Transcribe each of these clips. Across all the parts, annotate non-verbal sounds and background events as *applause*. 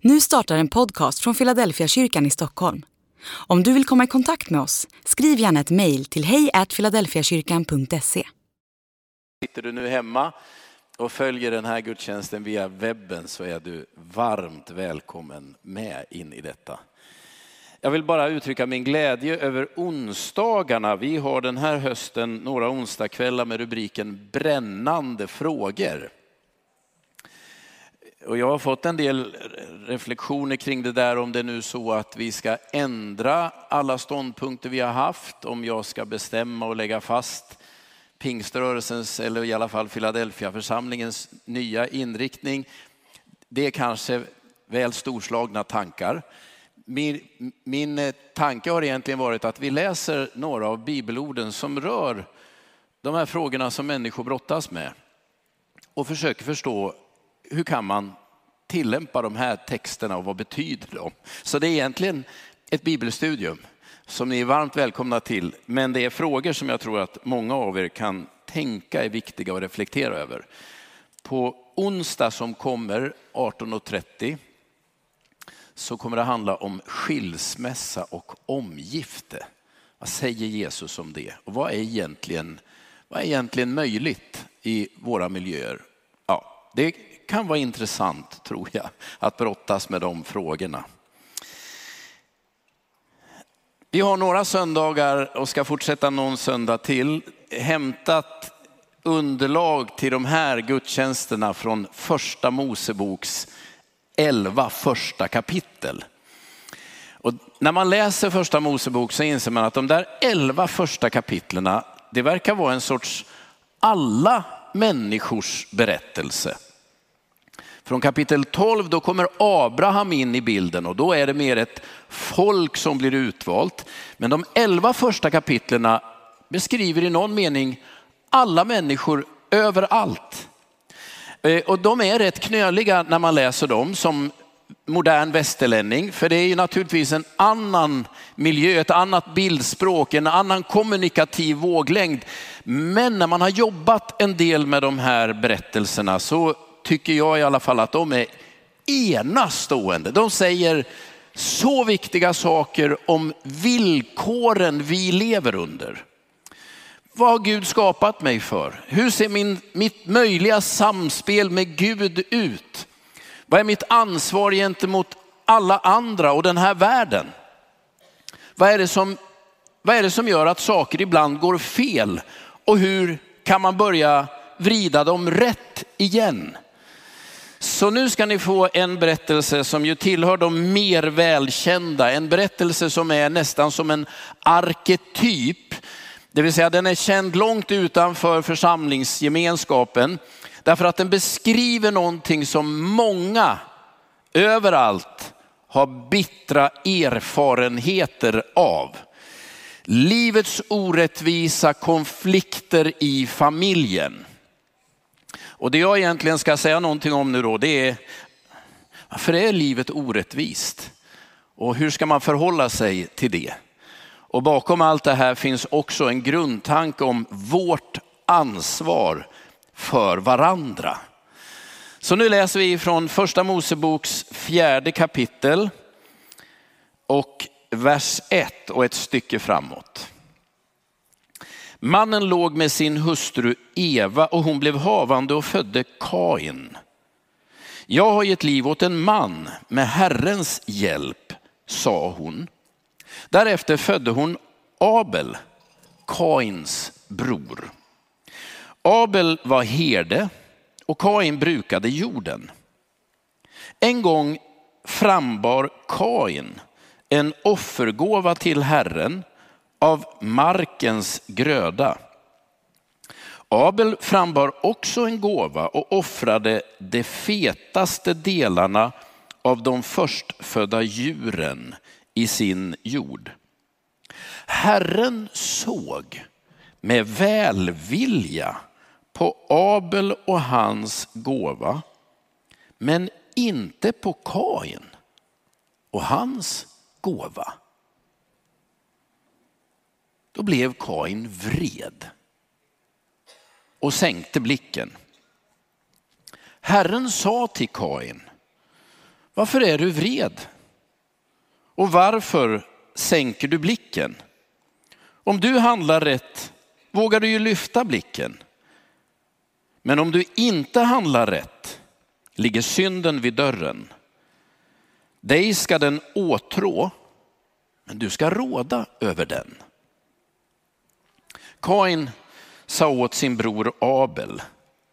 Nu startar en podcast från Philadelphia kyrkan i Stockholm. Om du vill komma i kontakt med oss, skriv gärna ett mejl till hejfiladelfiakyrkan.se. Sitter du nu hemma och följer den här gudstjänsten via webben så är du varmt välkommen med in i detta. Jag vill bara uttrycka min glädje över onsdagarna. Vi har den här hösten några onsdagskvällar med rubriken Brännande frågor. Och jag har fått en del reflektioner kring det där om det är nu så att vi ska ändra alla ståndpunkter vi har haft, om jag ska bestämma och lägga fast pingströrelsens, eller i alla fall Philadelphia församlingens nya inriktning. Det är kanske väl storslagna tankar. Min, min tanke har egentligen varit att vi läser några av bibelorden som rör de här frågorna som människor brottas med och försöker förstå hur kan man tillämpa de här texterna och vad betyder de? Så det är egentligen ett bibelstudium som ni är varmt välkomna till. Men det är frågor som jag tror att många av er kan tänka är viktiga att reflektera över. På onsdag som kommer 18.30 så kommer det handla om skilsmässa och omgifte. Vad säger Jesus om det? Och vad är egentligen, vad är egentligen möjligt i våra miljöer? Ja, det kan vara intressant, tror jag, att brottas med de frågorna. Vi har några söndagar och ska fortsätta någon söndag till hämtat underlag till de här gudstjänsterna från första Moseboks elva första kapitel. Och när man läser första Mosebok så inser man att de där elva första kapitlerna, det verkar vara en sorts alla människors berättelse. Från kapitel 12 då kommer Abraham in i bilden och då är det mer ett folk som blir utvalt. Men de elva första kapitlerna beskriver i någon mening alla människor överallt. Eh, och de är rätt knöliga när man läser dem som modern västerlänning. För det är ju naturligtvis en annan miljö, ett annat bildspråk, en annan kommunikativ våglängd. Men när man har jobbat en del med de här berättelserna så tycker jag i alla fall att de är enastående. De säger så viktiga saker om villkoren vi lever under. Vad har Gud skapat mig för? Hur ser min, mitt möjliga samspel med Gud ut? Vad är mitt ansvar gentemot alla andra och den här världen? Vad är det som, vad är det som gör att saker ibland går fel? Och hur kan man börja vrida dem rätt igen? Så nu ska ni få en berättelse som ju tillhör de mer välkända. En berättelse som är nästan som en arketyp. Det vill säga den är känd långt utanför församlingsgemenskapen. Därför att den beskriver någonting som många överallt har bittra erfarenheter av. Livets orättvisa konflikter i familjen. Och det jag egentligen ska säga någonting om nu då, det är varför är livet orättvist? Och hur ska man förhålla sig till det? Och bakom allt det här finns också en grundtanke om vårt ansvar för varandra. Så nu läser vi från första Moseboks fjärde kapitel och vers 1 och ett stycke framåt. Mannen låg med sin hustru Eva och hon blev havande och födde Kain. Jag har gett liv åt en man med Herrens hjälp, sa hon. Därefter födde hon Abel, Kains bror. Abel var herde och Kain brukade jorden. En gång frambar Kain en offergåva till Herren av markens gröda. Abel frambar också en gåva och offrade de fetaste delarna av de förstfödda djuren i sin jord. Herren såg med välvilja på Abel och hans gåva, men inte på Kain och hans gåva. Då blev Kain vred och sänkte blicken. Herren sa till Kain, Varför är du vred? Och varför sänker du blicken? Om du handlar rätt vågar du ju lyfta blicken. Men om du inte handlar rätt ligger synden vid dörren. Dig ska den åtrå, men du ska råda över den. Kain sa åt sin bror Abel,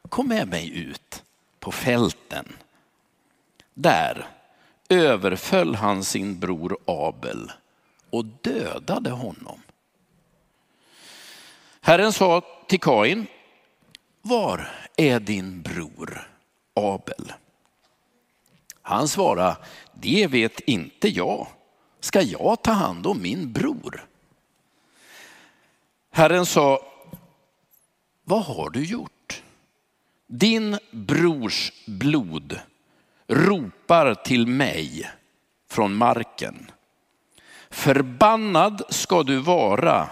kom med mig ut på fälten. Där överföll han sin bror Abel och dödade honom. Herren sa till Kain, var är din bror Abel? Han svarade, det vet inte jag. Ska jag ta hand om min bror? Herren sa, vad har du gjort? Din brors blod ropar till mig från marken. Förbannad ska du vara,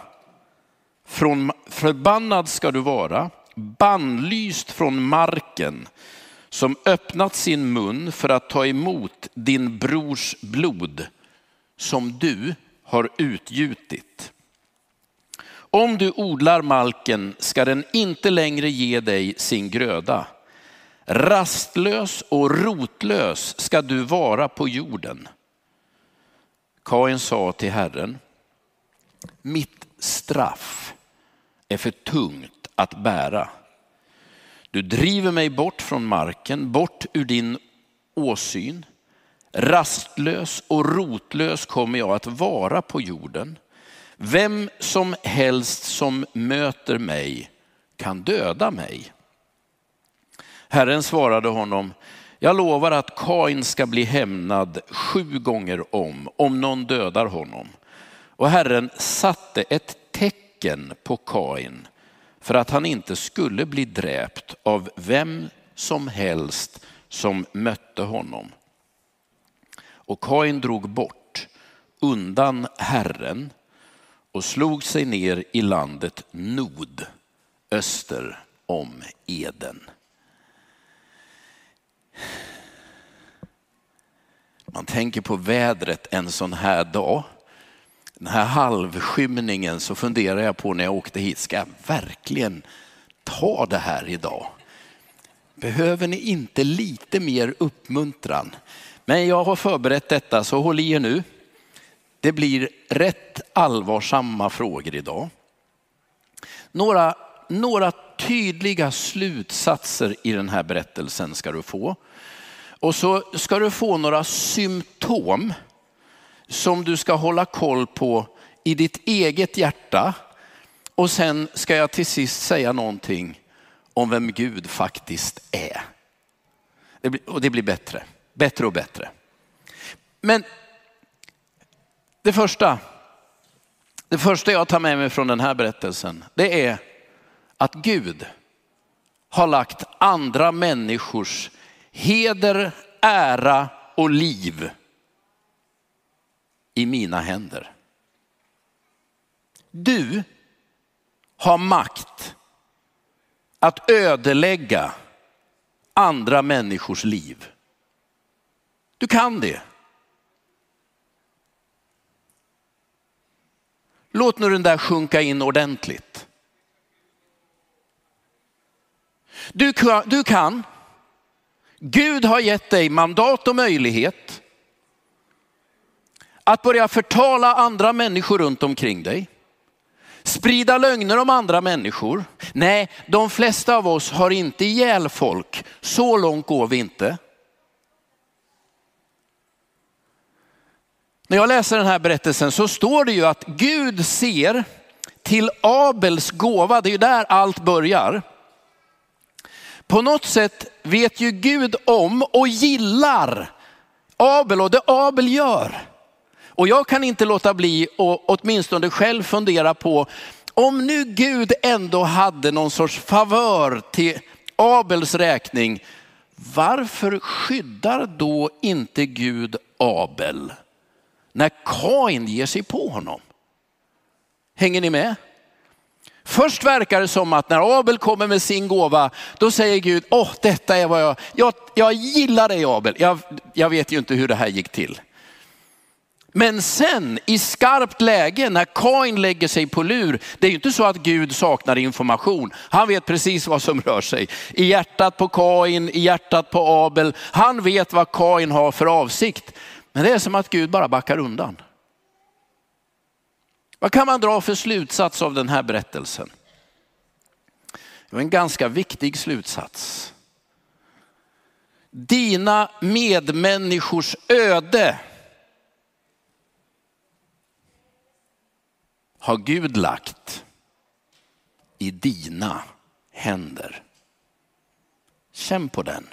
från, förbannad ska du vara, bannlyst från marken som öppnat sin mun för att ta emot din brors blod som du har utgjutit. Om du odlar malken ska den inte längre ge dig sin gröda. Rastlös och rotlös ska du vara på jorden. Kain sa till Herren, mitt straff är för tungt att bära. Du driver mig bort från marken, bort ur din åsyn. Rastlös och rotlös kommer jag att vara på jorden. Vem som helst som möter mig kan döda mig. Herren svarade honom, jag lovar att Kain ska bli hämnad sju gånger om, om någon dödar honom. Och Herren satte ett tecken på Kain för att han inte skulle bli dräpt av vem som helst som mötte honom. Och Kain drog bort undan Herren och slog sig ner i landet Nod öster om Eden. Man tänker på vädret en sån här dag. Den här halvskymningen så funderar jag på när jag åkte hit, ska jag verkligen ta det här idag? Behöver ni inte lite mer uppmuntran? Men jag har förberett detta så håll i er nu. Det blir rätt allvarsamma frågor idag. Några, några tydliga slutsatser i den här berättelsen ska du få. Och så ska du få några symptom som du ska hålla koll på i ditt eget hjärta. Och sen ska jag till sist säga någonting om vem Gud faktiskt är. Det blir, och det blir bättre, bättre och bättre. Men det första, det första jag tar med mig från den här berättelsen, det är att Gud har lagt andra människors heder, ära och liv i mina händer. Du har makt att ödelägga andra människors liv. Du kan det. Låt nu den där sjunka in ordentligt. Du kan, du kan, Gud har gett dig mandat och möjlighet att börja förtala andra människor runt omkring dig. Sprida lögner om andra människor. Nej, de flesta av oss har inte ihjäl folk. Så långt går vi inte. När jag läser den här berättelsen så står det ju att Gud ser till Abels gåva, det är ju där allt börjar. På något sätt vet ju Gud om och gillar Abel och det Abel gör. Och jag kan inte låta bli och åtminstone själv fundera på om nu Gud ändå hade någon sorts favör till Abels räkning, varför skyddar då inte Gud Abel när Kain ger sig på honom? Hänger ni med? Först verkar det som att när Abel kommer med sin gåva, då säger Gud, åh oh, detta är vad jag, jag, jag gillar dig Abel. Jag, jag vet ju inte hur det här gick till. Men sen i skarpt läge när Kain lägger sig på lur, det är ju inte så att Gud saknar information. Han vet precis vad som rör sig. I hjärtat på Kain, i hjärtat på Abel. Han vet vad Kain har för avsikt. Men det är som att Gud bara backar undan. Vad kan man dra för slutsats av den här berättelsen? Det var en ganska viktig slutsats. Dina medmänniskors öde har Gud lagt i dina händer. Känn på den.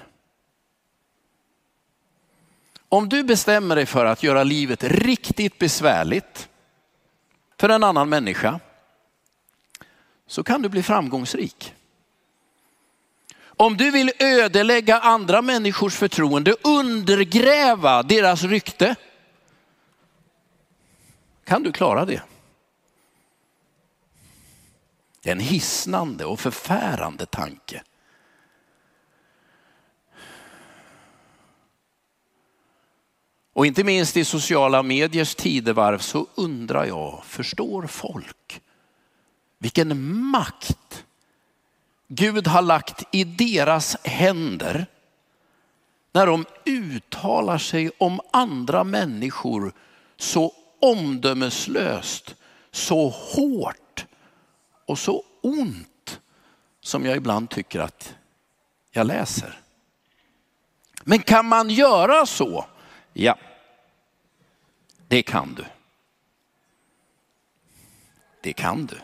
Om du bestämmer dig för att göra livet riktigt besvärligt för en annan människa så kan du bli framgångsrik. Om du vill ödelägga andra människors förtroende, undergräva deras rykte, kan du klara det. Det är en hisnande och förfärande tanke. Och inte minst i sociala mediers tidevarv så undrar jag, förstår folk vilken makt Gud har lagt i deras händer när de uttalar sig om andra människor så omdömeslöst, så hårt och så ont som jag ibland tycker att jag läser. Men kan man göra så? Ja, det kan du. Det kan du.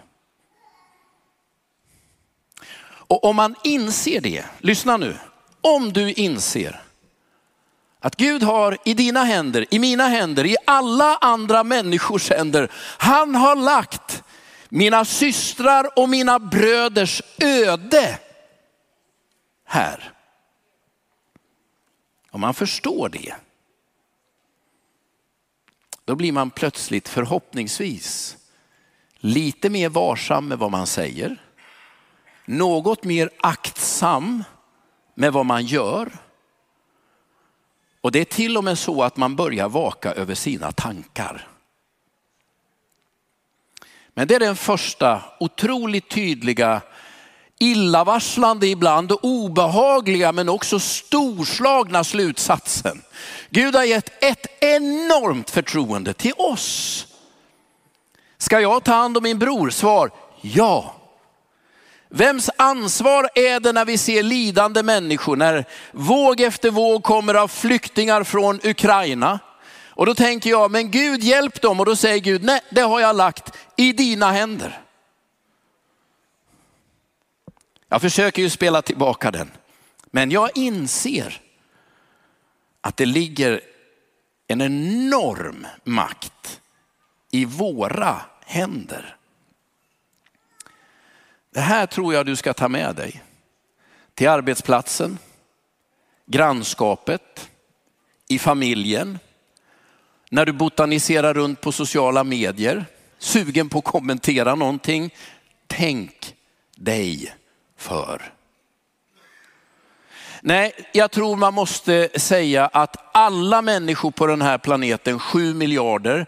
Och om man inser det, lyssna nu, om du inser att Gud har i dina händer, i mina händer, i alla andra människors händer, han har lagt mina systrar och mina bröders öde här. Om man förstår det, då blir man plötsligt förhoppningsvis lite mer varsam med vad man säger, något mer aktsam med vad man gör. Och det är till och med så att man börjar vaka över sina tankar. Men det är den första otroligt tydliga, illavarslande ibland och obehagliga men också storslagna slutsatsen. Gud har gett ett enormt förtroende till oss. Ska jag ta hand om min bror? Svar, ja. Vems ansvar är det när vi ser lidande människor, när våg efter våg kommer av flyktingar från Ukraina? Och då tänker jag, men Gud hjälp dem. Och då säger Gud, nej det har jag lagt i dina händer. Jag försöker ju spela tillbaka den. Men jag inser att det ligger en enorm makt i våra händer. Det här tror jag du ska ta med dig till arbetsplatsen, grannskapet, i familjen, när du botaniserar runt på sociala medier, sugen på att kommentera någonting. Tänk dig för. Nej, jag tror man måste säga att alla människor på den här planeten, sju miljarder,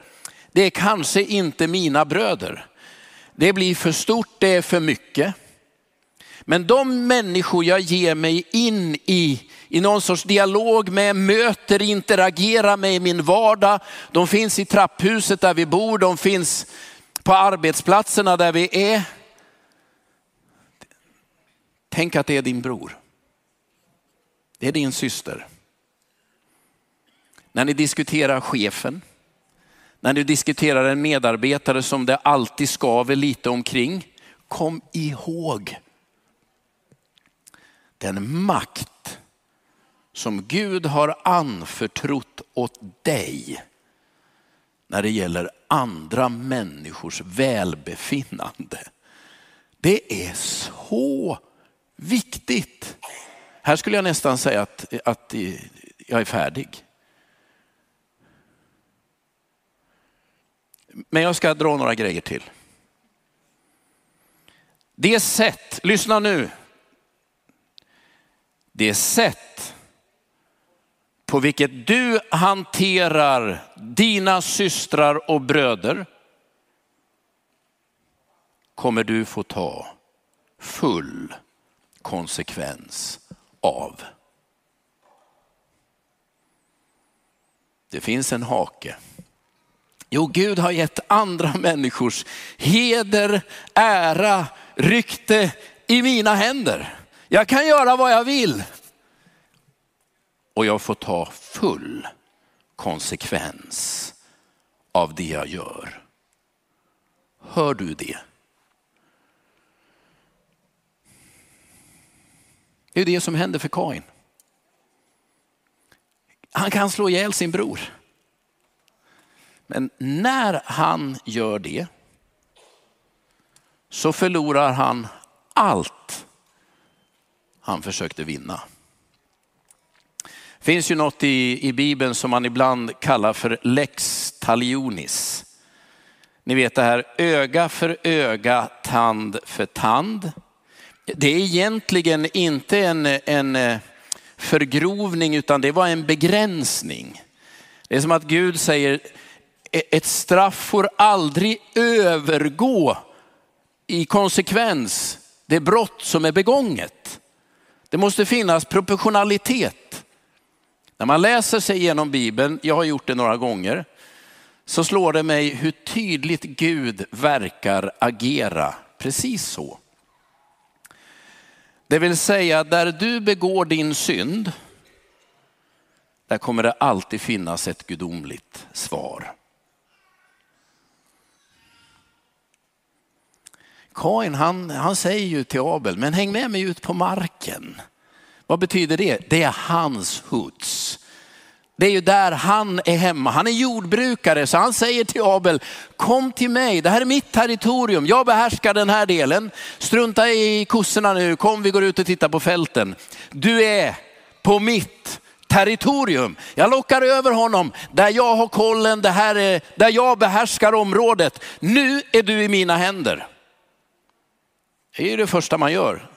det är kanske inte mina bröder. Det blir för stort, det är för mycket. Men de människor jag ger mig in i, i någon sorts dialog med, möter, interagerar med i min vardag. De finns i trapphuset där vi bor, de finns på arbetsplatserna där vi är. Tänk att det är din bror. Det är din syster. När ni diskuterar chefen, när ni diskuterar en medarbetare som det alltid skaver lite omkring, kom ihåg den makt som Gud har anförtrott åt dig när det gäller andra människors välbefinnande. Det är så viktigt. Här skulle jag nästan säga att, att jag är färdig. Men jag ska dra några grejer till. Det sätt, lyssna nu. Det sätt på vilket du hanterar dina systrar och bröder kommer du få ta full konsekvens av. Det finns en hake. Jo, Gud har gett andra människors heder, ära, rykte i mina händer. Jag kan göra vad jag vill. Och jag får ta full konsekvens av det jag gör. Hör du det? Det är det som händer för Kain. Han kan slå ihjäl sin bror. Men när han gör det så förlorar han allt han försökte vinna. Det finns ju något i, i Bibeln som man ibland kallar för lex talionis. Ni vet det här öga för öga, tand för tand. Det är egentligen inte en, en eh, förgrovning utan det var en begränsning. Det är som att Gud säger, e-, ett straff får aldrig övergå i konsekvens det brott som är begånget. Det måste finnas proportionalitet. När man läser sig igenom Bibeln, jag har gjort det några gånger, så slår det mig hur tydligt Gud verkar agera precis så. Det vill säga där du begår din synd, där kommer det alltid finnas ett gudomligt svar. Kain han, han säger ju till Abel, men häng med mig ut på marken. Vad betyder det? Det är hans huts. Det är ju där han är hemma. Han är jordbrukare så han säger till Abel, kom till mig, det här är mitt territorium, jag behärskar den här delen. Strunta i kossorna nu, kom vi går ut och tittar på fälten. Du är på mitt territorium. Jag lockar över honom där jag har kollen, det här är, där jag behärskar området. Nu är du i mina händer. Det är ju det första man gör.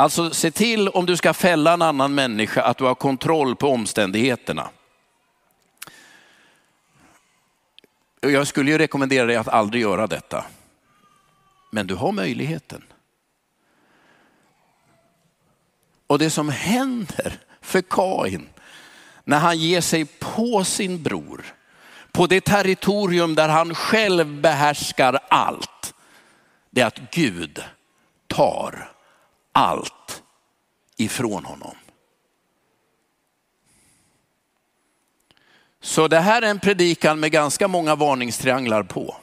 Alltså se till om du ska fälla en annan människa att du har kontroll på omständigheterna. Jag skulle ju rekommendera dig att aldrig göra detta. Men du har möjligheten. Och det som händer för Kain när han ger sig på sin bror, på det territorium där han själv behärskar allt, det är att Gud tar allt ifrån honom. Så det här är en predikan med ganska många varningstrianglar på.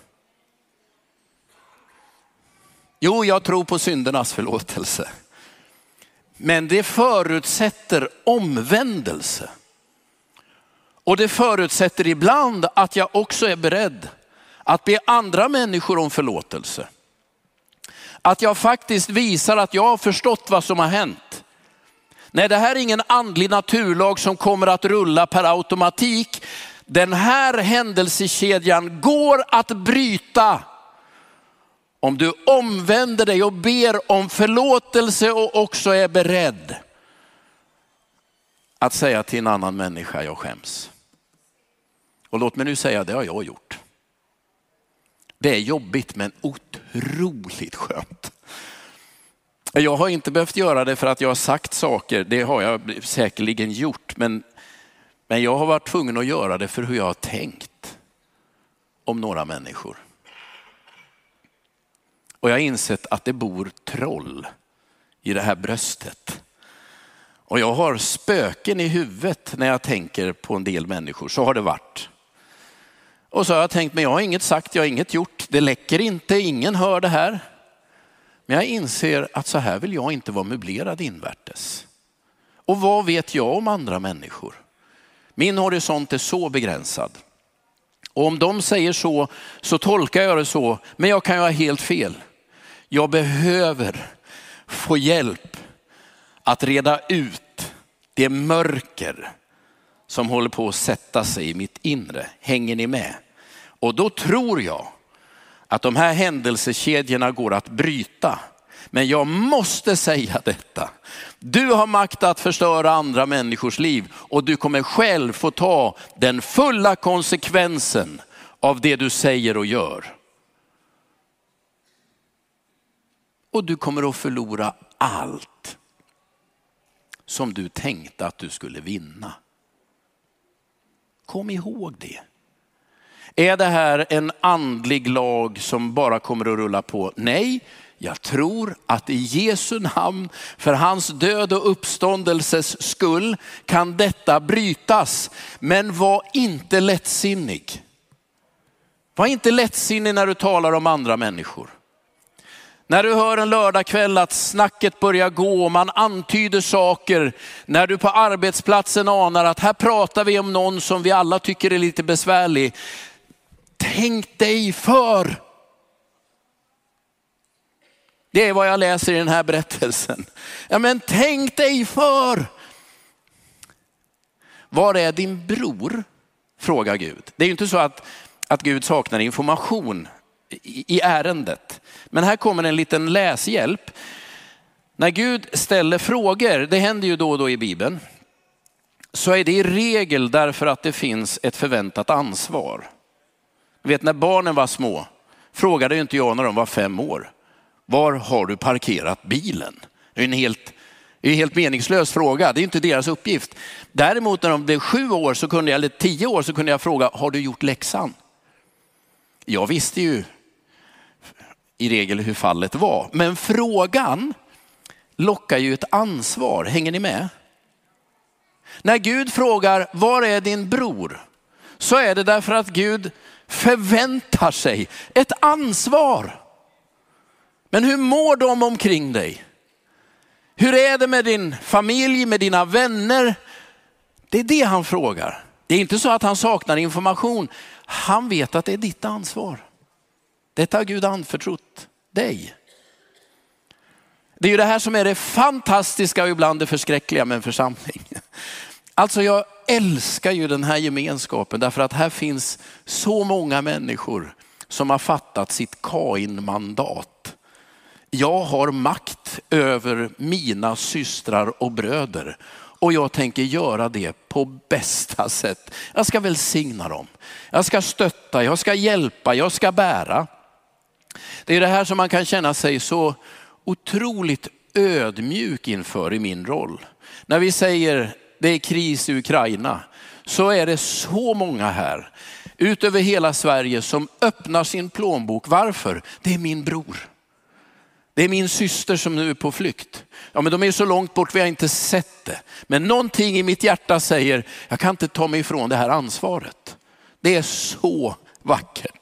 Jo, jag tror på syndernas förlåtelse. Men det förutsätter omvändelse. Och det förutsätter ibland att jag också är beredd att be andra människor om förlåtelse. Att jag faktiskt visar att jag har förstått vad som har hänt. Nej, det här är ingen andlig naturlag som kommer att rulla per automatik. Den här händelsekedjan går att bryta om du omvänder dig och ber om förlåtelse och också är beredd att säga till en annan människa, jag skäms. Och låt mig nu säga, det har jag gjort. Det är jobbigt men otroligt skönt. Jag har inte behövt göra det för att jag har sagt saker, det har jag säkerligen gjort, men, men jag har varit tvungen att göra det för hur jag har tänkt om några människor. Och jag har insett att det bor troll i det här bröstet. Och jag har spöken i huvudet när jag tänker på en del människor, så har det varit. Och så har jag tänkt, men jag har inget sagt, jag har inget gjort, det läcker inte, ingen hör det här. Men jag inser att så här vill jag inte vara möblerad invärtes. Och vad vet jag om andra människor? Min horisont är så begränsad. Och om de säger så, så tolkar jag det så, men jag kan ju ha helt fel. Jag behöver få hjälp att reda ut det mörker som håller på att sätta sig i mitt inre. Hänger ni med? Och då tror jag att de här händelsekedjorna går att bryta Men jag måste säga detta. Du har makt att förstöra andra människors liv och du kommer själv få ta den fulla konsekvensen av det du säger och gör. Och du kommer att förlora allt som du tänkte att du skulle vinna. Kom ihåg det. Är det här en andlig lag som bara kommer att rulla på? Nej, jag tror att i Jesu namn, för hans död och uppståndelses skull, kan detta brytas. Men var inte lättsinnig. Var inte lättsinnig när du talar om andra människor. När du hör en lördagkväll att snacket börjar gå man antyder saker, när du på arbetsplatsen anar att här pratar vi om någon som vi alla tycker är lite besvärlig. Tänk dig för. Det är vad jag läser i den här berättelsen. Ja, men tänk dig för. Var är din bror? Frågar Gud. Det är ju inte så att, att Gud saknar information i, ärendet. Men här kommer en liten läshjälp. När Gud ställer frågor, det händer ju då och då i Bibeln, så är det i regel därför att det finns ett förväntat ansvar. Du vet när barnen var små frågade ju inte jag när de var fem år, var har du parkerat bilen? Det är en helt, en helt meningslös fråga, det är inte deras uppgift. Däremot när de blev sju år, så kunde jag, eller tio år, så kunde jag fråga, har du gjort läxan? Jag visste ju i regel hur fallet var. Men frågan lockar ju ett ansvar, hänger ni med? När Gud frågar, var är din bror? Så är det därför att Gud förväntar sig ett ansvar. Men hur mår de omkring dig? Hur är det med din familj, med dina vänner? Det är det han frågar. Det är inte så att han saknar information. Han vet att det är ditt ansvar. Detta har Gud anförtrott dig. Det är ju det här som är det fantastiska och ibland det förskräckliga med en församling. Alltså jag älskar ju den här gemenskapen därför att här finns så många människor som har fattat sitt Kain-mandat. Jag har makt över mina systrar och bröder och jag tänker göra det på bästa sätt. Jag ska välsigna dem. Jag ska stötta, jag ska hjälpa, jag ska bära. Det är det här som man kan känna sig så otroligt ödmjuk inför i min roll. När vi säger det är kris i Ukraina så är det så många här utöver hela Sverige som öppnar sin plånbok. Varför? Det är min bror. Det är min syster som nu är på flykt. Ja, men de är så långt bort vi har inte sett det. Men någonting i mitt hjärta säger, jag kan inte ta mig ifrån det här ansvaret. Det är så vackert.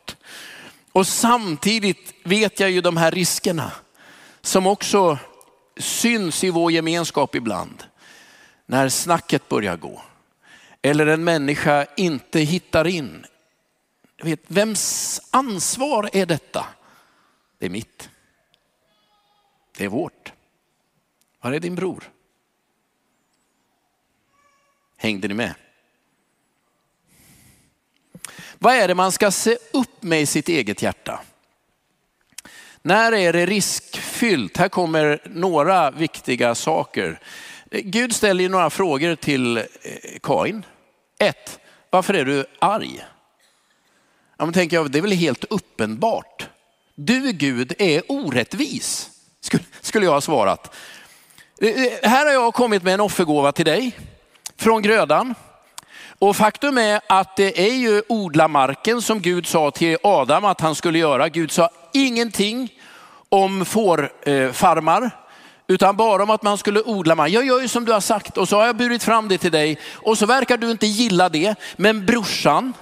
Och samtidigt vet jag ju de här riskerna som också syns i vår gemenskap ibland. När snacket börjar gå. Eller en människa inte hittar in. Jag vet, vems ansvar är detta? Det är mitt. Det är vårt. Var är din bror? Hängde ni med? Vad är det man ska se upp med i sitt eget hjärta? När är det riskfyllt? Här kommer några viktiga saker. Gud ställer ju några frågor till eh, Kain. Ett, varför är du arg? Ja, men tänker jag, det är väl helt uppenbart. Du Gud är orättvis, skulle jag ha svarat. Eh, eh, här har jag kommit med en offergåva till dig från grödan. Och faktum är att det är ju odla marken som Gud sa till Adam att han skulle göra. Gud sa ingenting om fårfarmar, utan bara om att man skulle odla mark. Jag gör ju som du har sagt och så har jag burit fram det till dig och så verkar du inte gilla det. Men brorsan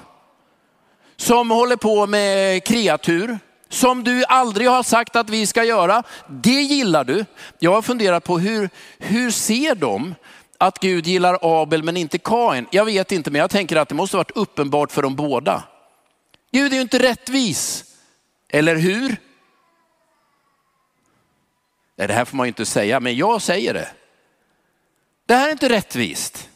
som håller på med kreatur, som du aldrig har sagt att vi ska göra, det gillar du. Jag har funderat på hur, hur ser de att Gud gillar Abel men inte Kain? Jag vet inte, men jag tänker att det måste varit uppenbart för dem båda. Gud är ju inte rättvis, eller hur? Nej, det här får man ju inte säga, men jag säger det. Det här är inte rättvist.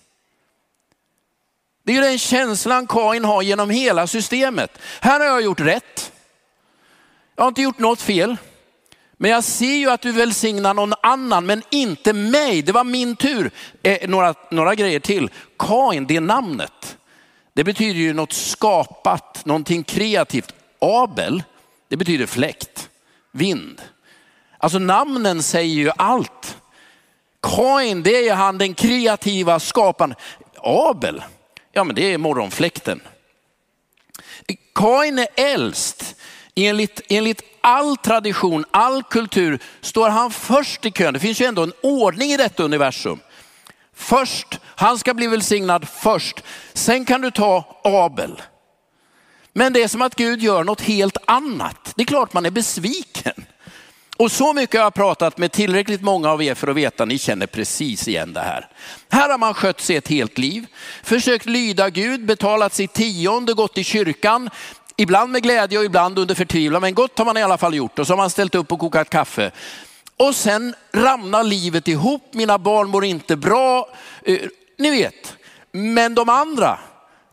Det är ju den känslan Kain har genom hela systemet. Här har jag gjort rätt. Jag har inte gjort något fel. Men jag ser ju att du välsignar någon annan, men inte mig. Det var min tur. Eh, några, några grejer till. Kain, det namnet. Det betyder ju något skapat, någonting kreativt. Abel, det betyder fläkt, vind. Alltså namnen säger ju allt. Kain, det är ju han den kreativa skaparen. Abel, ja men det är morgonfläkten. Kain är äldst. Enligt, enligt all tradition, all kultur står han först i kön. Det finns ju ändå en ordning i detta universum. Först, han ska bli välsignad först. Sen kan du ta Abel. Men det är som att Gud gör något helt annat. Det är klart man är besviken. Och så mycket har jag pratat med tillräckligt många av er för att veta, ni känner precis igen det här. Här har man skött sig ett helt liv, försökt lyda Gud, betalat sitt tionde, gått i kyrkan, ibland med glädje och ibland under förtvivlan, men gott har man i alla fall gjort och så har man ställt upp och kokat kaffe. Och sen ramlar livet ihop, mina barn mår inte bra, eh, ni vet. Men de andra,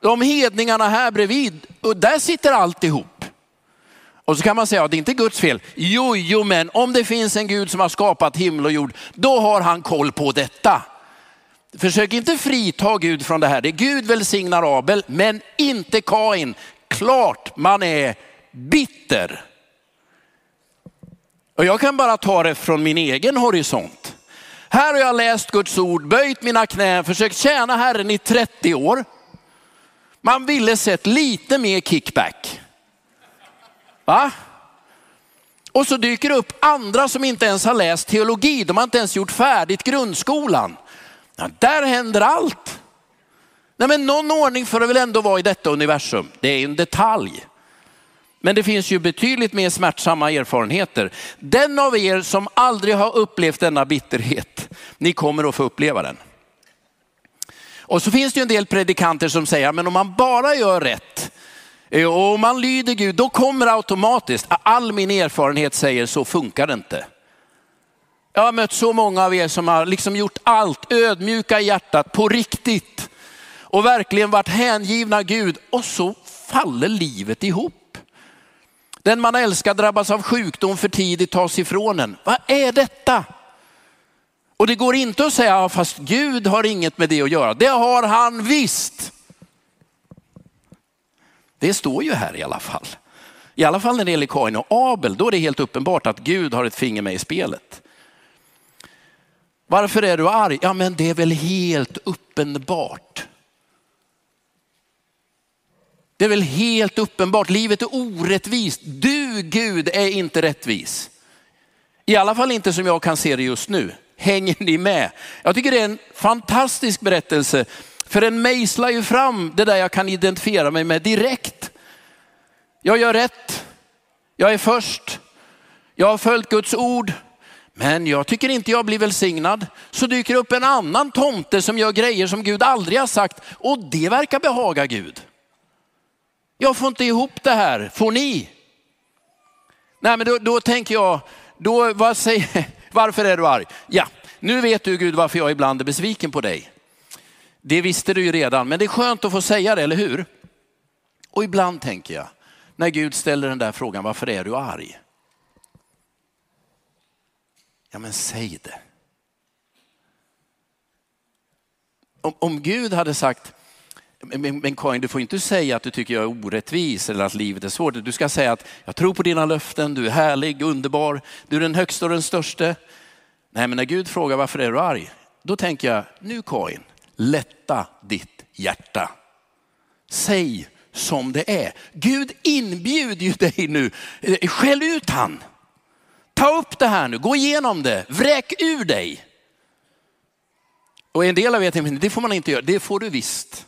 de hedningarna här bredvid, och där sitter allt ihop. Och så kan man säga att det är inte Guds fel. Jo, jo, men om det finns en Gud som har skapat himmel och jord, då har han koll på detta. Försök inte frita Gud från det här. Det är Gud välsignar Abel, men inte Kain. Klart man är bitter. Och jag kan bara ta det från min egen horisont. Här har jag läst Guds ord, böjt mina knän, försökt tjäna Herren i 30 år. Man ville sett lite mer kickback. Va? Och så dyker det upp andra som inte ens har läst teologi. De har inte ens gjort färdigt grundskolan. Ja, där händer allt. Nej, men någon ordning får det väl ändå vara i detta universum. Det är en detalj. Men det finns ju betydligt mer smärtsamma erfarenheter. Den av er som aldrig har upplevt denna bitterhet, ni kommer att få uppleva den. Och så finns det ju en del predikanter som säger, men om man bara gör rätt, eh, och om man lyder Gud, då kommer automatiskt, ah, all min erfarenhet säger så funkar det inte. Jag har mött så många av er som har liksom gjort allt, ödmjuka i hjärtat, på riktigt. Och verkligen varit hängivna Gud och så faller livet ihop. Den man älskar drabbas av sjukdom för tidigt, tas ifrån en. Vad är detta? Och det går inte att säga, fast Gud har inget med det att göra. Det har han visst. Det står ju här i alla fall. I alla fall när det gäller Kain och Abel, då är det helt uppenbart att Gud har ett finger med i spelet. Varför är du arg? Ja, men det är väl helt uppenbart. Det är väl helt uppenbart, livet är orättvist. Du Gud är inte rättvis. I alla fall inte som jag kan se det just nu. Hänger ni med? Jag tycker det är en fantastisk berättelse för den mejslar ju fram det där jag kan identifiera mig med direkt. Jag gör rätt, jag är först, jag har följt Guds ord, men jag tycker inte jag blir välsignad. Så dyker upp en annan tomte som gör grejer som Gud aldrig har sagt och det verkar behaga Gud. Jag får inte ihop det här, får ni? Nej men då, då tänker jag, då, vad säger, *laughs* varför är du arg? Ja, nu vet du Gud varför jag ibland är besviken på dig. Det visste du ju redan, men det är skönt att få säga det, eller hur? Och ibland tänker jag, när Gud ställer den där frågan, varför är du arg? Ja men säg det. Om, om Gud hade sagt, men, men Karin, du får inte säga att du tycker jag är orättvis eller att livet är svårt. Du ska säga att jag tror på dina löften, du är härlig, underbar, du är den högsta och den största. Nej, men när Gud frågar varför är du arg? Då tänker jag, nu Karin, lätta ditt hjärta. Säg som det är. Gud inbjuder ju dig nu. Skäll ut han. Ta upp det här nu, gå igenom det, vräk ur dig. Och en del av er tänker, det får man inte göra, det får du visst.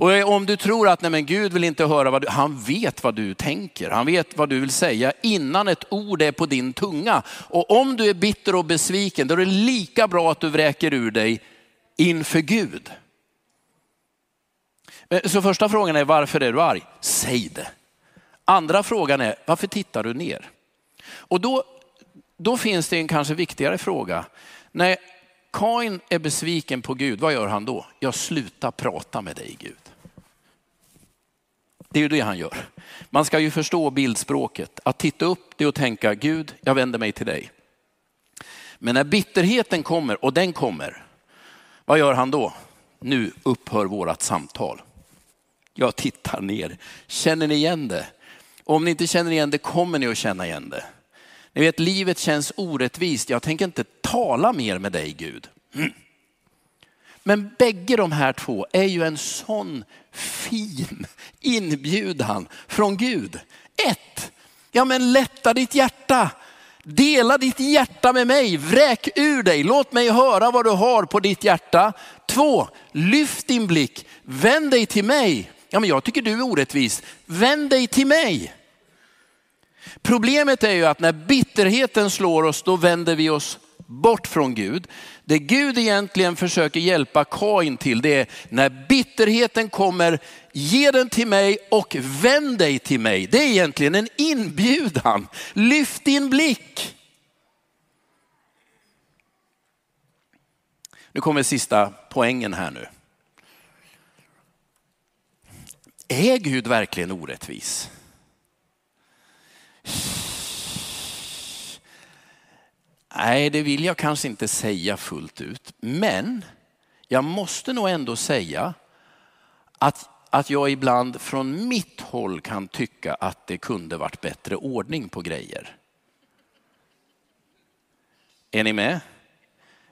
Och om du tror att nej men Gud vill inte höra vad du, han vet vad du tänker, han vet vad du vill säga innan ett ord är på din tunga. Och om du är bitter och besviken, då är det lika bra att du vräker ur dig inför Gud. Eh, så första frågan är varför är du arg? Säg det. Andra frågan är varför tittar du ner? Och då, då finns det en kanske viktigare fråga. När Kain är besviken på Gud, vad gör han då? Jag slutar prata med dig Gud. Det är ju det han gör. Man ska ju förstå bildspråket. Att titta upp det och tänka, Gud, jag vänder mig till dig. Men när bitterheten kommer, och den kommer, vad gör han då? Nu upphör vårat samtal. Jag tittar ner. Känner ni igen det? Om ni inte känner igen det kommer ni att känna igen det. Ni vet, livet känns orättvist. Jag tänker inte tala mer med dig Gud. Mm. Men bägge de här två är ju en sån fin inbjudan från Gud. Ett, ja men lätta ditt hjärta. Dela ditt hjärta med mig, vräk ur dig, låt mig höra vad du har på ditt hjärta. Två, lyft din blick, vänd dig till mig. Ja men jag tycker du är orättvis, vänd dig till mig. Problemet är ju att när bitterheten slår oss, då vänder vi oss bort från Gud. Det Gud egentligen försöker hjälpa Kain till, det är när bitterheten kommer, ge den till mig och vänd dig till mig. Det är egentligen en inbjudan. Lyft din blick. Nu kommer sista poängen här nu. Är Gud verkligen orättvis? Nej, det vill jag kanske inte säga fullt ut. Men jag måste nog ändå säga att, att jag ibland från mitt håll kan tycka att det kunde varit bättre ordning på grejer. Är ni med?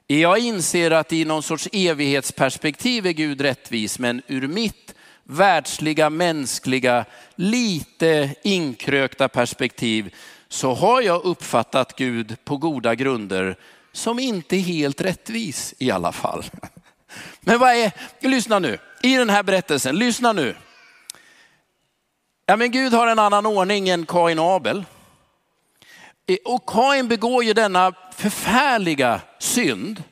Jag inser att i någon sorts evighetsperspektiv är Gud rättvis, men ur mitt världsliga, mänskliga, lite inkrökta perspektiv så har jag uppfattat Gud på goda grunder som inte helt rättvis i alla fall. *laughs* Men vad är, lyssna nu, i den här berättelsen, lyssna nu. Ja men Gud har en annan ordning än Kain och Abel. Och Kain begår ju denna förfärliga synd.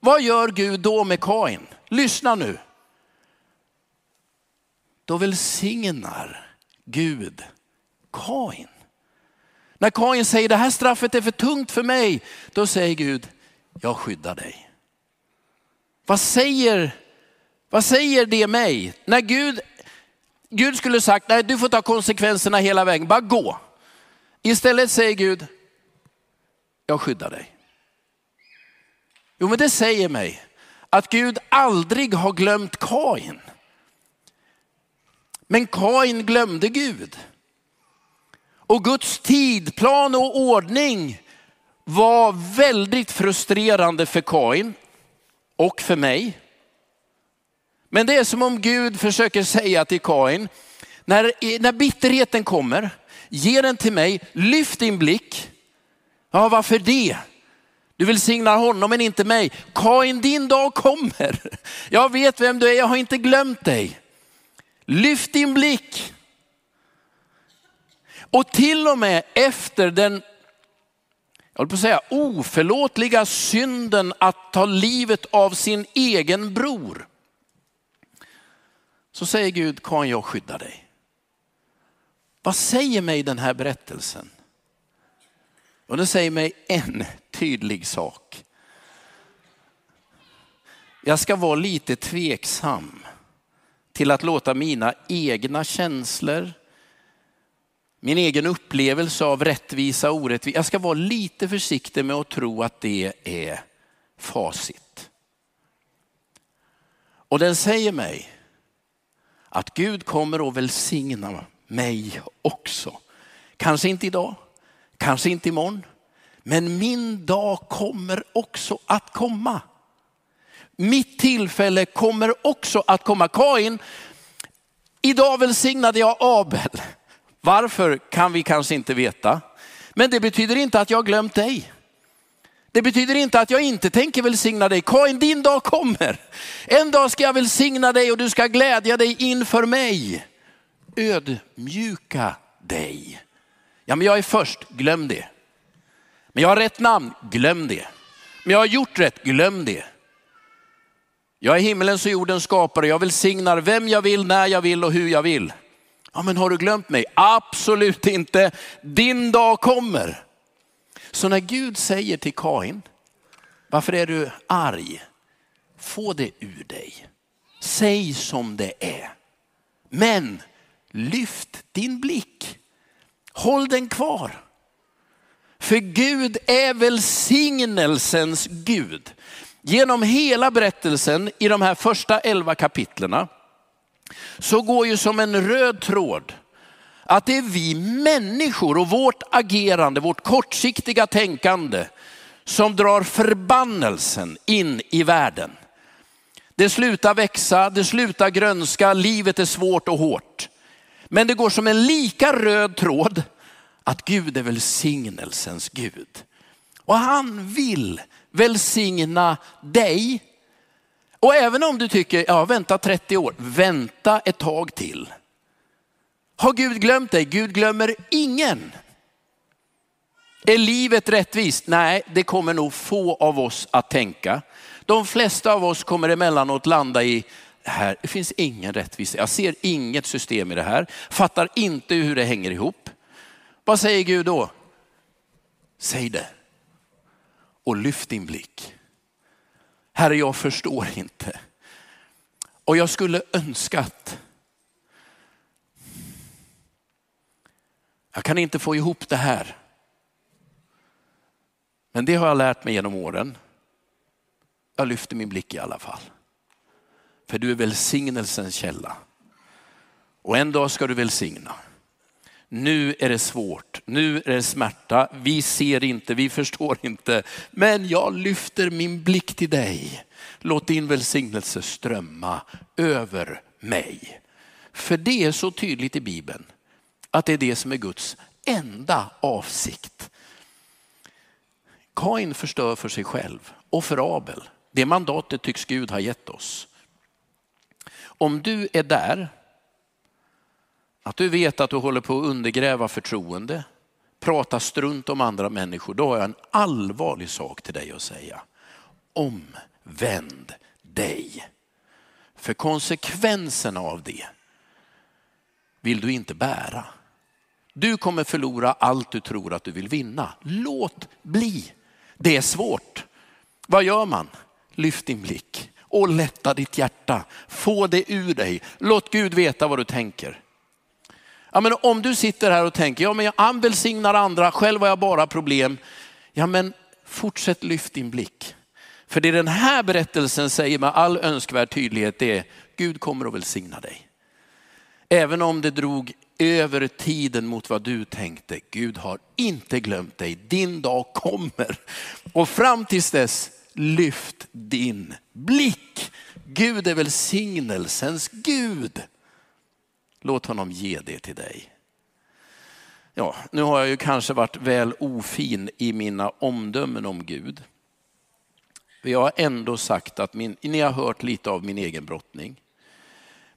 Vad gör Gud då med Kain? Lyssna nu. Då välsignar Gud Kain. När Kain säger det här straffet är för tungt för mig, då säger Gud, jag skyddar dig. Vad säger, vad säger det mig? När Gud, Gud skulle sagt, nej du får ta konsekvenserna hela vägen, bara gå. Istället säger Gud, jag skyddar dig. Jo men det säger mig att Gud aldrig har glömt Kain. Men Kain glömde Gud. Och Guds tidplan och ordning var väldigt frustrerande för Kain och för mig. Men det är som om Gud försöker säga till Kain, när, när bitterheten kommer, ge den till mig, lyft din blick. Ja, varför det? Du vill signa honom men inte mig. Kain, din dag kommer. Jag vet vem du är, jag har inte glömt dig. Lyft din blick. Och till och med efter den jag på att säga, oförlåtliga synden att ta livet av sin egen bror. Så säger Gud, kan jag skydda dig? Vad säger mig den här berättelsen? Och den säger mig en tydlig sak. Jag ska vara lite tveksam till att låta mina egna känslor, min egen upplevelse av rättvisa och orättvisa. Jag ska vara lite försiktig med att tro att det är facit. Och den säger mig att Gud kommer att välsigna mig också. Kanske inte idag, kanske inte imorgon, men min dag kommer också att komma. Mitt tillfälle kommer också att komma. Kain, idag välsignade jag Abel. Varför kan vi kanske inte veta. Men det betyder inte att jag har glömt dig. Det betyder inte att jag inte tänker välsigna dig. Kain, din dag kommer. En dag ska jag välsigna dig och du ska glädja dig inför mig. Ödmjuka dig. Ja, men jag är först, glöm det. Men jag har rätt namn, glöm det. Men jag har gjort rätt, glöm det. Jag är himmelens och jordens skapare, jag välsignar vem jag vill, när jag vill och hur jag vill. Ja, men har du glömt mig? Absolut inte. Din dag kommer. Så när Gud säger till Kain, varför är du arg? Få det ur dig. Säg som det är. Men lyft din blick. Håll den kvar. För Gud är välsignelsens Gud. Genom hela berättelsen i de här första elva kapitlerna så går ju som en röd tråd att det är vi människor och vårt agerande, vårt kortsiktiga tänkande som drar förbannelsen in i världen. Det slutar växa, det slutar grönska, livet är svårt och hårt. Men det går som en lika röd tråd att Gud är välsignelsens Gud. Och han vill välsigna dig. Och även om du tycker, ja vänta 30 år, vänta ett tag till. Har Gud glömt dig? Gud glömmer ingen. Är livet rättvist? Nej, det kommer nog få av oss att tänka. De flesta av oss kommer emellanåt landa i, här, det finns ingen rättvisa. Jag ser inget system i det här, fattar inte hur det hänger ihop. Vad säger Gud då? Säg det och lyft din blick. Herre, jag förstår inte. Och jag skulle önskat Jag kan inte få ihop det här. Men det har jag lärt mig genom åren. Jag lyfter min blick i alla fall. För du är välsignelsens källa. Och en dag ska du välsigna. Nu är det svårt, nu är det smärta, vi ser inte, vi förstår inte. Men jag lyfter min blick till dig. Låt din välsignelse strömma över mig. För det är så tydligt i Bibeln att det är det som är Guds enda avsikt. Kain förstör för sig själv och för Abel. Det mandatet tycks Gud ha gett oss. Om du är där, att du vet att du håller på att undergräva förtroende, prata strunt om andra människor, då har jag en allvarlig sak till dig att säga. Omvänd dig. För konsekvenserna av det vill du inte bära. Du kommer förlora allt du tror att du vill vinna. Låt bli. Det är svårt. Vad gör man? Lyft din blick och lätta ditt hjärta. Få det ur dig. Låt Gud veta vad du tänker. Ja, men om du sitter här och tänker, ja men han välsignar andra, själv har jag bara problem. Ja men fortsätt lyft din blick. För det den här berättelsen säger med all önskvärd tydlighet det är, Gud kommer att välsigna dig. Även om det drog över tiden mot vad du tänkte. Gud har inte glömt dig. Din dag kommer. Och fram tills dess, lyft din blick. Gud är välsignelsens Gud. Låt honom ge det till dig. Ja, nu har jag ju kanske varit väl ofin i mina omdömen om Gud. Jag har ändå sagt att min, ni har hört lite av min egen brottning.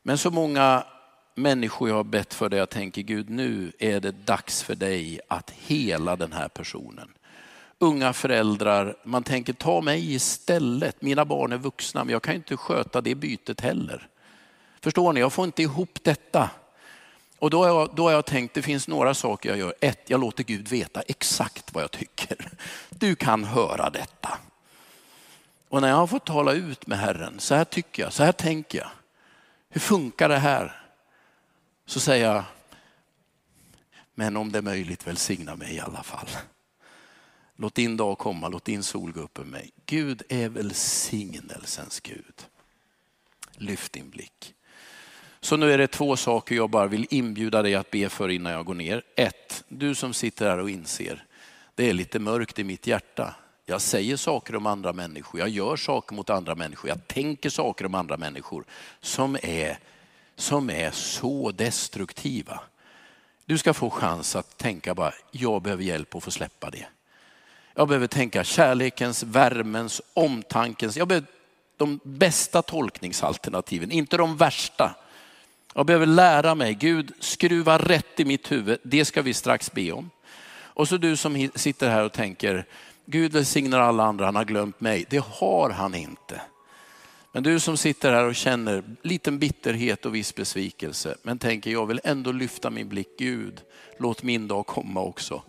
Men så många människor jag har bett för det jag tänker Gud nu är det dags för dig att hela den här personen. Unga föräldrar, man tänker ta mig istället. Mina barn är vuxna men jag kan inte sköta det bytet heller. Förstår ni, jag får inte ihop detta. Och då har, jag, då har jag tänkt, det finns några saker jag gör. Ett, jag låter Gud veta exakt vad jag tycker. Du kan höra detta. Och när jag har fått tala ut med Herren, så här tycker jag, så här tänker jag. Hur funkar det här? Så säger jag, men om det är möjligt välsigna mig i alla fall. Låt din dag komma, låt din sol gå upp över mig. Gud är välsignelsens Gud. Lyft din blick. Så nu är det två saker jag bara vill inbjuda dig att be för innan jag går ner. Ett, du som sitter här och inser, det är lite mörkt i mitt hjärta. Jag säger saker om andra människor, jag gör saker mot andra människor, jag tänker saker om andra människor som är, som är så destruktiva. Du ska få chans att tänka bara, jag behöver hjälp att få släppa det. Jag behöver tänka kärlekens, värmens, omtankens, jag behöver de bästa tolkningsalternativen, inte de värsta. Jag behöver lära mig, Gud skruva rätt i mitt huvud, det ska vi strax be om. Och så du som sitter här och tänker, Gud välsignar alla andra, han har glömt mig. Det har han inte. Men du som sitter här och känner liten bitterhet och viss besvikelse, men tänker jag vill ändå lyfta min blick, Gud, låt min dag komma också.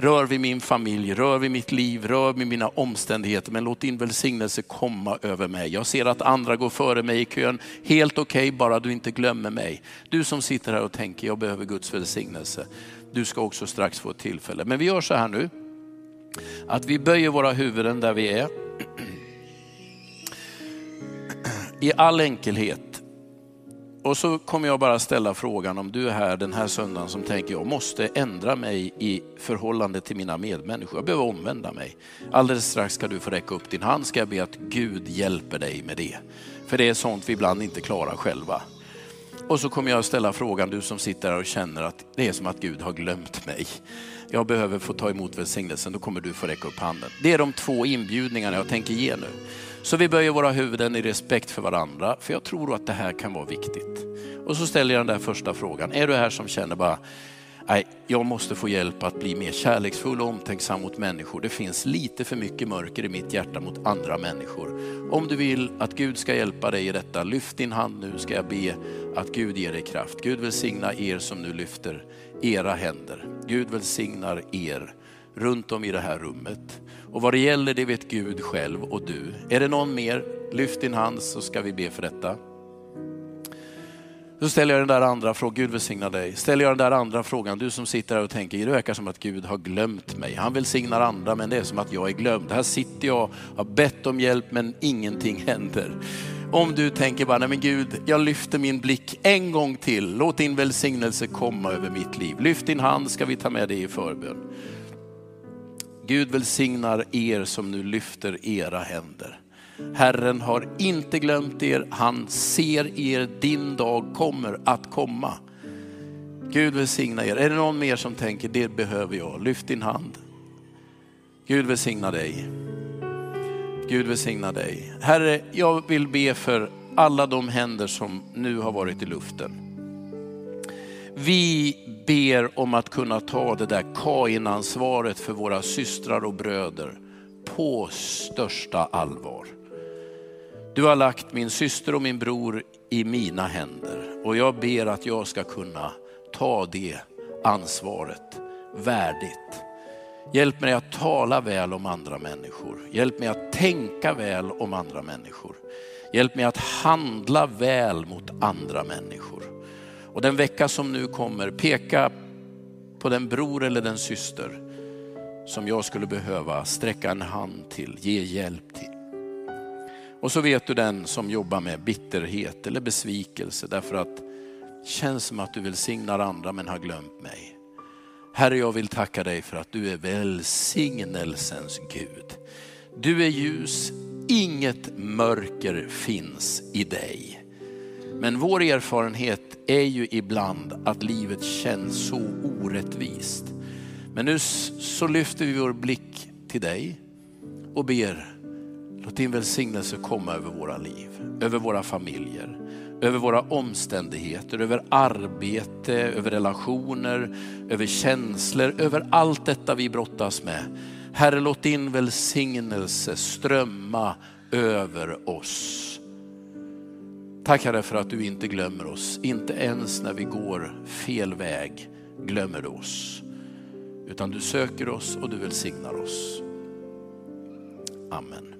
Rör vid min familj, rör vid mitt liv, rör vid mina omständigheter. Men låt din välsignelse komma över mig. Jag ser att andra går före mig i kön. Helt okej, okay, bara du inte glömmer mig. Du som sitter här och tänker, jag behöver Guds välsignelse. Du ska också strax få ett tillfälle. Men vi gör så här nu, att vi böjer våra huvuden där vi är. *clears throat* I all enkelhet och så kommer jag bara ställa frågan om du är här den här söndagen som tänker jag måste ändra mig i förhållande till mina medmänniskor. Jag behöver omvända mig. Alldeles strax ska du få räcka upp din hand. Ska jag be att Gud hjälper dig med det. För det är sånt vi ibland inte klarar själva. Och så kommer jag ställa frågan, du som sitter här och känner att det är som att Gud har glömt mig. Jag behöver få ta emot välsignelsen, då kommer du få räcka upp handen. Det är de två inbjudningarna jag tänker ge nu. Så vi böjer våra huvuden i respekt för varandra, för jag tror att det här kan vara viktigt. Och så ställer jag den där första frågan. Är du här som känner bara, nej, jag måste få hjälp att bli mer kärleksfull och omtänksam mot människor. Det finns lite för mycket mörker i mitt hjärta mot andra människor. Om du vill att Gud ska hjälpa dig i detta, lyft din hand nu ska jag be att Gud ger dig kraft. Gud välsigna er som nu lyfter era händer. Gud välsignar er runt om i det här rummet. Och vad det gäller det vet Gud själv och du. Är det någon mer, lyft din hand så ska vi be för detta. Så ställer jag den där andra frågan, Gud välsigna dig. Ställer jag den där andra frågan, du som sitter här och tänker, det verkar som att Gud har glömt mig. Han välsignar andra men det är som att jag är glömd. Här sitter jag, har bett om hjälp men ingenting händer. Om du tänker bara, nej men Gud, jag lyfter min blick en gång till. Låt din välsignelse komma över mitt liv. Lyft din hand ska vi ta med dig i förbön. Gud välsignar er som nu lyfter era händer. Herren har inte glömt er, han ser er, din dag kommer att komma. Gud välsigna er. Är det någon mer som tänker, det behöver jag? Lyft din hand. Gud välsigna dig. Gud välsigna dig. Herre, jag vill be för alla de händer som nu har varit i luften. Vi ber om att kunna ta det där Kain-ansvaret för våra systrar och bröder på största allvar. Du har lagt min syster och min bror i mina händer och jag ber att jag ska kunna ta det ansvaret värdigt. Hjälp mig att tala väl om andra människor. Hjälp mig att tänka väl om andra människor. Hjälp mig att handla väl mot andra människor. Och den vecka som nu kommer, peka på den bror eller den syster som jag skulle behöva sträcka en hand till, ge hjälp till. Och så vet du den som jobbar med bitterhet eller besvikelse därför att det känns som att du välsignar andra men har glömt mig. Herre, jag vill tacka dig för att du är välsignelsens Gud. Du är ljus, inget mörker finns i dig. Men vår erfarenhet är ju ibland att livet känns så orättvist. Men nu så lyfter vi vår blick till dig och ber, låt din välsignelse komma över våra liv, över våra familjer, över våra omständigheter, över arbete, över relationer, över känslor, över allt detta vi brottas med. Herre, låt din välsignelse strömma över oss. Tack Herre för att du inte glömmer oss. Inte ens när vi går fel väg glömmer du oss. Utan du söker oss och du välsignar oss. Amen.